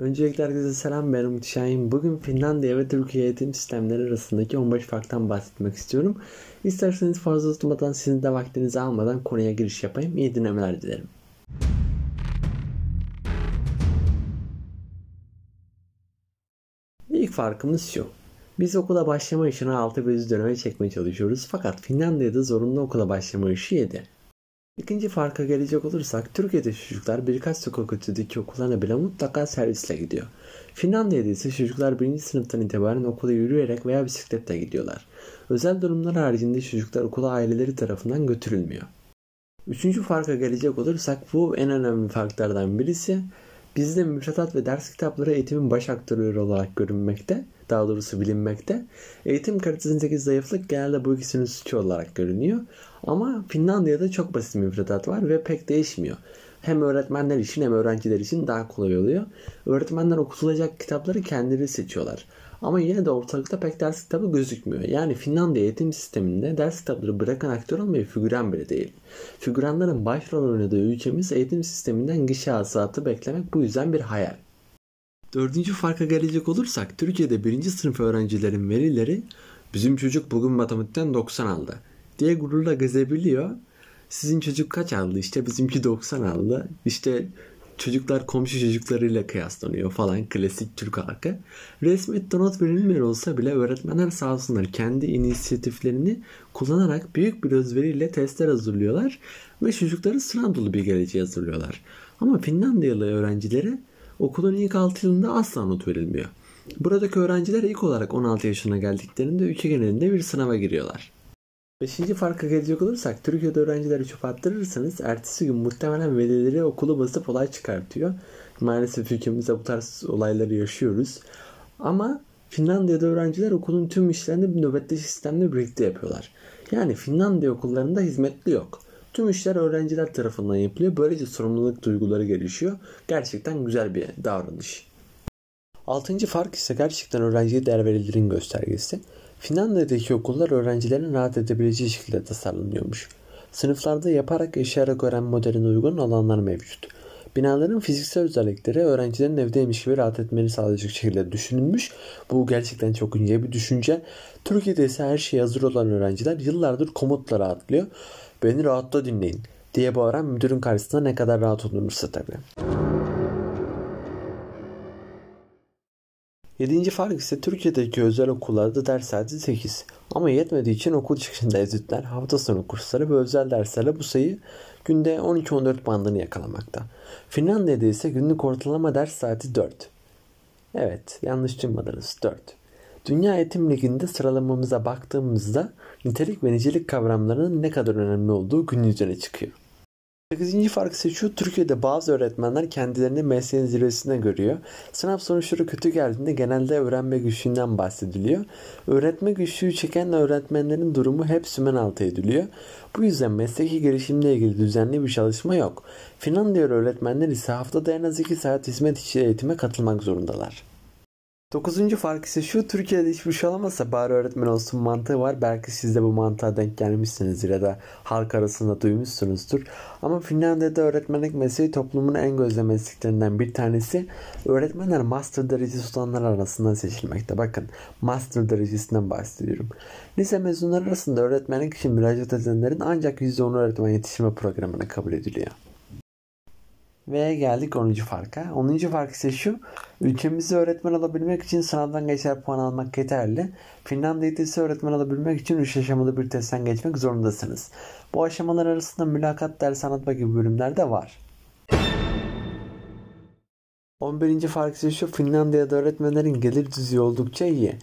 Öncelikle herkese selam ben Umut Şahin. Bugün Finlandiya ve Türkiye eğitim sistemleri arasındaki 15 farktan bahsetmek istiyorum. İsterseniz fazla tutmadan sizin de vaktinizi almadan konuya giriş yapayım. İyi dinlemeler dilerim. İlk farkımız şu. Biz okula başlama yaşını 6 ve döneme çekmeye çalışıyoruz fakat Finlandiya'da zorunlu okula başlama yaşı 7. İkinci farka gelecek olursak Türkiye'de çocuklar birkaç sokak ötedeki okullarına bile mutlaka servisle gidiyor. Finlandiya'da ise çocuklar birinci sınıftan itibaren okula yürüyerek veya bisikletle gidiyorlar. Özel durumlar haricinde çocuklar okula aileleri tarafından götürülmüyor. Üçüncü farka gelecek olursak bu en önemli farklardan birisi bizde müfredat ve ders kitapları eğitimin baş aktörleri olarak görünmekte, daha doğrusu bilinmekte. Eğitim kalitesindeki zayıflık genelde bu ikisinin suçu olarak görünüyor. Ama Finlandiya'da çok basit müfredat var ve pek değişmiyor. Hem öğretmenler için hem öğrenciler için daha kolay oluyor. Öğretmenler okutulacak kitapları kendileri seçiyorlar. Ama yine de ortalıkta pek ders kitabı gözükmüyor. Yani Finlandiya eğitim sisteminde ders kitapları bırakan aktör olmayı figüran bile değil. Figüranların başrol oynadığı ülkemiz eğitim sisteminden gişe hasılatı beklemek bu yüzden bir hayal. Dördüncü farka gelecek olursak Türkiye'de birinci sınıf öğrencilerin velileri bizim çocuk bugün matematikten 90 aldı diye gururla gezebiliyor. Sizin çocuk kaç aldı? İşte bizimki 90 aldı. İşte çocuklar komşu çocuklarıyla kıyaslanıyor falan klasik Türk halkı. Resmi not verilmiyor olsa bile öğretmenler sağ olsunlar kendi inisiyatiflerini kullanarak büyük bir özveriyle testler hazırlıyorlar ve çocukları sınav dolu bir geleceğe hazırlıyorlar. Ama Finlandiyalı öğrencilere okulun ilk 6 yılında asla not verilmiyor. Buradaki öğrenciler ilk olarak 16 yaşına geldiklerinde ülke genelinde bir sınava giriyorlar. Beşinci farka gelecek olursak Türkiye'de öğrencileri çöp attırırsanız ertesi gün muhtemelen velileri okulu basıp olay çıkartıyor. Maalesef ülkemizde bu tarz olayları yaşıyoruz. Ama Finlandiya'da öğrenciler okulun tüm işlerini bir nöbetleşik sistemle birlikte yapıyorlar. Yani Finlandiya okullarında hizmetli yok. Tüm işler öğrenciler tarafından yapılıyor. Böylece sorumluluk duyguları gelişiyor. Gerçekten güzel bir davranış. Altıncı fark ise gerçekten öğrenciye değer verilerin göstergesi. Finlandiya'daki okullar öğrencilerin rahat edebileceği şekilde tasarlanıyormuş. Sınıflarda yaparak yaşayarak öğrenme modeline uygun alanlar mevcut. Binaların fiziksel özellikleri öğrencilerin evdeymiş gibi rahat etmeni sağlayacak şekilde düşünülmüş. Bu gerçekten çok ince bir düşünce. Türkiye'de ise her şeye hazır olan öğrenciler yıllardır komutla rahatlıyor. Beni rahatla dinleyin diye bağıran müdürün karşısında ne kadar rahat olunursa tabii. Yedinci fark ise Türkiye'deki özel okullarda ders saati 8. Ama yetmediği için okul çıkışında ezütler, hafta sonu kursları ve özel derslerle bu sayı günde 12-14 bandını yakalamakta. Finlandiya'da ise günlük ortalama ders saati 4. Evet, yanlış duymadınız 4. Dünya Eğitim Ligi'nde sıralamamıza baktığımızda nitelik ve nicelik kavramlarının ne kadar önemli olduğu gün yüzüne çıkıyor. 8. fark ise şu, Türkiye'de bazı öğretmenler kendilerini mesleğin zirvesine görüyor. Sınav sonuçları kötü geldiğinde genelde öğrenme güçlüğünden bahsediliyor. Öğretme güçlüğü çeken öğretmenlerin durumu hep sümen altı ediliyor. Bu yüzden mesleki gelişimle ilgili düzenli bir çalışma yok. Finlandiya öğretmenler ise haftada en az 2 saat hizmet içi eğitime katılmak zorundalar. Dokuzuncu fark ise şu Türkiye'de hiçbir şey olamazsa bari öğretmen olsun mantığı var. Belki siz de bu mantığa denk gelmişsinizdir ya da halk arasında duymuşsunuzdur. Ama Finlandiya'da öğretmenlik mesleği toplumun en gözde mesleklerinden bir tanesi. Öğretmenler master derecesi olanlar arasında seçilmekte. Bakın master derecesinden bahsediyorum. Lise mezunları arasında öğretmenlik için müracaat edenlerin ancak %10 öğretmen yetiştirme programına kabul ediliyor. Ve geldik 10. farka. 10. fark ise şu. Ülkemizde öğretmen alabilmek için sınavdan geçer puan almak yeterli. Finlandiya'da ise öğretmen alabilmek için 3 aşamalı bir testten geçmek zorundasınız. Bu aşamalar arasında mülakat, ders anlatma gibi bölümler de var. 11. fark ise şu. Finlandiya'da öğretmenlerin gelir düzeyi oldukça iyi.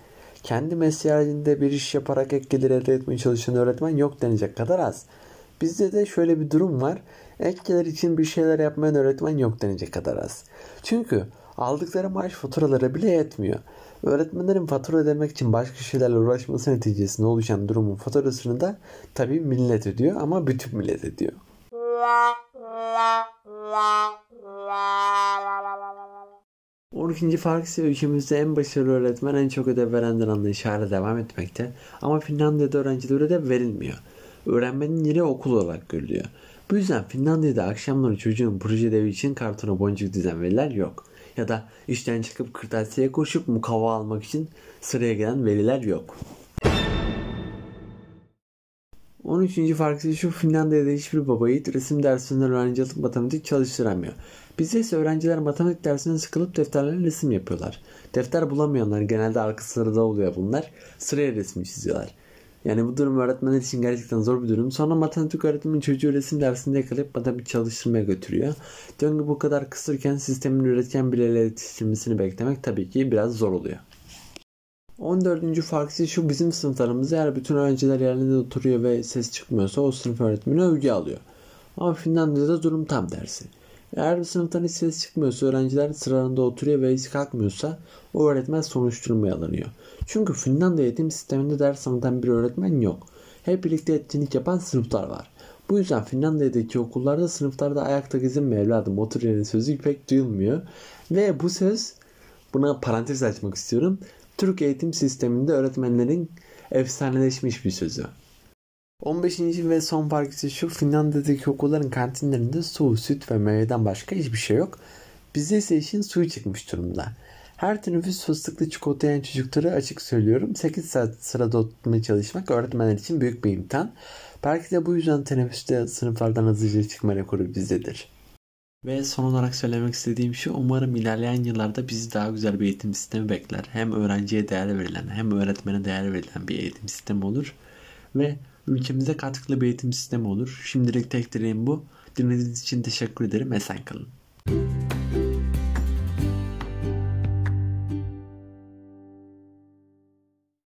Kendi mesleği halinde bir iş yaparak ek gelir elde etmeye çalışan öğretmen yok denecek kadar az. Bizde de şöyle bir durum var. Ekler için bir şeyler yapmayan öğretmen yok denecek kadar az. Çünkü aldıkları maaş faturalara bile yetmiyor. Öğretmenlerin fatura ödemek için başka şeylerle uğraşması neticesinde oluşan durumun faturasını da tabii millet ödüyor ama bütün millet ödüyor. On ikinci fark ise ülkemizde en başarılı öğretmen en çok ödev verenden anlayışı devam etmekte. Ama Finlandiya'da öğrencilere ödev verilmiyor. Öğrenmenin yeri okul olarak görülüyor. Bu yüzden Finlandiya'da akşamları çocuğun proje ödevi için kartona boncuk dizen veliler yok. Ya da işten çıkıp kırtasiyeye koşup mukavva almak için sıraya gelen veliler yok. 13. farkı şu Finlandiya'da hiçbir baba yiğit resim dersinden öğrenci alıp matematik çalıştıramıyor. Bizde ise öğrenciler matematik dersinden sıkılıp defterlerine resim yapıyorlar. Defter bulamayanlar genelde arka sırada oluyor bunlar. Sıraya resim çiziyorlar. Yani bu durum öğretmenler için gerçekten zor bir durum. Sonra matematik öğretmenin çocuğu resim dersinde yakalayıp matematik çalıştırmaya götürüyor. Döngü bu kadar kısırken sistemin üretken bireyle yetiştirmesini beklemek tabii ki biraz zor oluyor. 14. fark ise şu bizim sınıflarımızda eğer bütün öğrenciler yerlerinde oturuyor ve ses çıkmıyorsa o sınıf öğretmeni övgü alıyor. Ama Finlandiya'da durum tam tersi. Eğer bir sınıftan hiç ses çıkmıyorsa öğrenciler sıralarında oturuyor ve hiç kalkmıyorsa o öğretmen soruşturmaya alınıyor. Çünkü Finlandiya eğitim sisteminde ders anlatan bir öğretmen yok. Hep birlikte etkinlik yapan sınıflar var. Bu yüzden Finlandiya'daki okullarda sınıflarda ayakta gezinme evladım otur yerine sözü pek duyulmuyor. Ve bu söz buna parantez açmak istiyorum. Türk eğitim sisteminde öğretmenlerin efsaneleşmiş bir sözü. 15. ve son fark ise şu Finlandiya'daki okulların kantinlerinde su, süt ve meyveden başka hiçbir şey yok. Bizde ise işin suyu çıkmış durumda. Her teneffüs fıstıklı çikolata yiyen çocukları açık söylüyorum. 8 saat sırada oturmaya çalışmak öğretmenler için büyük bir imtihan. Belki de bu yüzden teneffüste sınıflardan hızlıca çıkma rekoru bizdedir. Ve son olarak söylemek istediğim şu umarım ilerleyen yıllarda bizi daha güzel bir eğitim sistemi bekler. Hem öğrenciye değer verilen hem öğretmene değer verilen bir eğitim sistemi olur. Ve ülkemize katkılı bir eğitim sistemi olur. Şimdilik tek dileğim bu. Dinlediğiniz için teşekkür ederim. Esen kalın.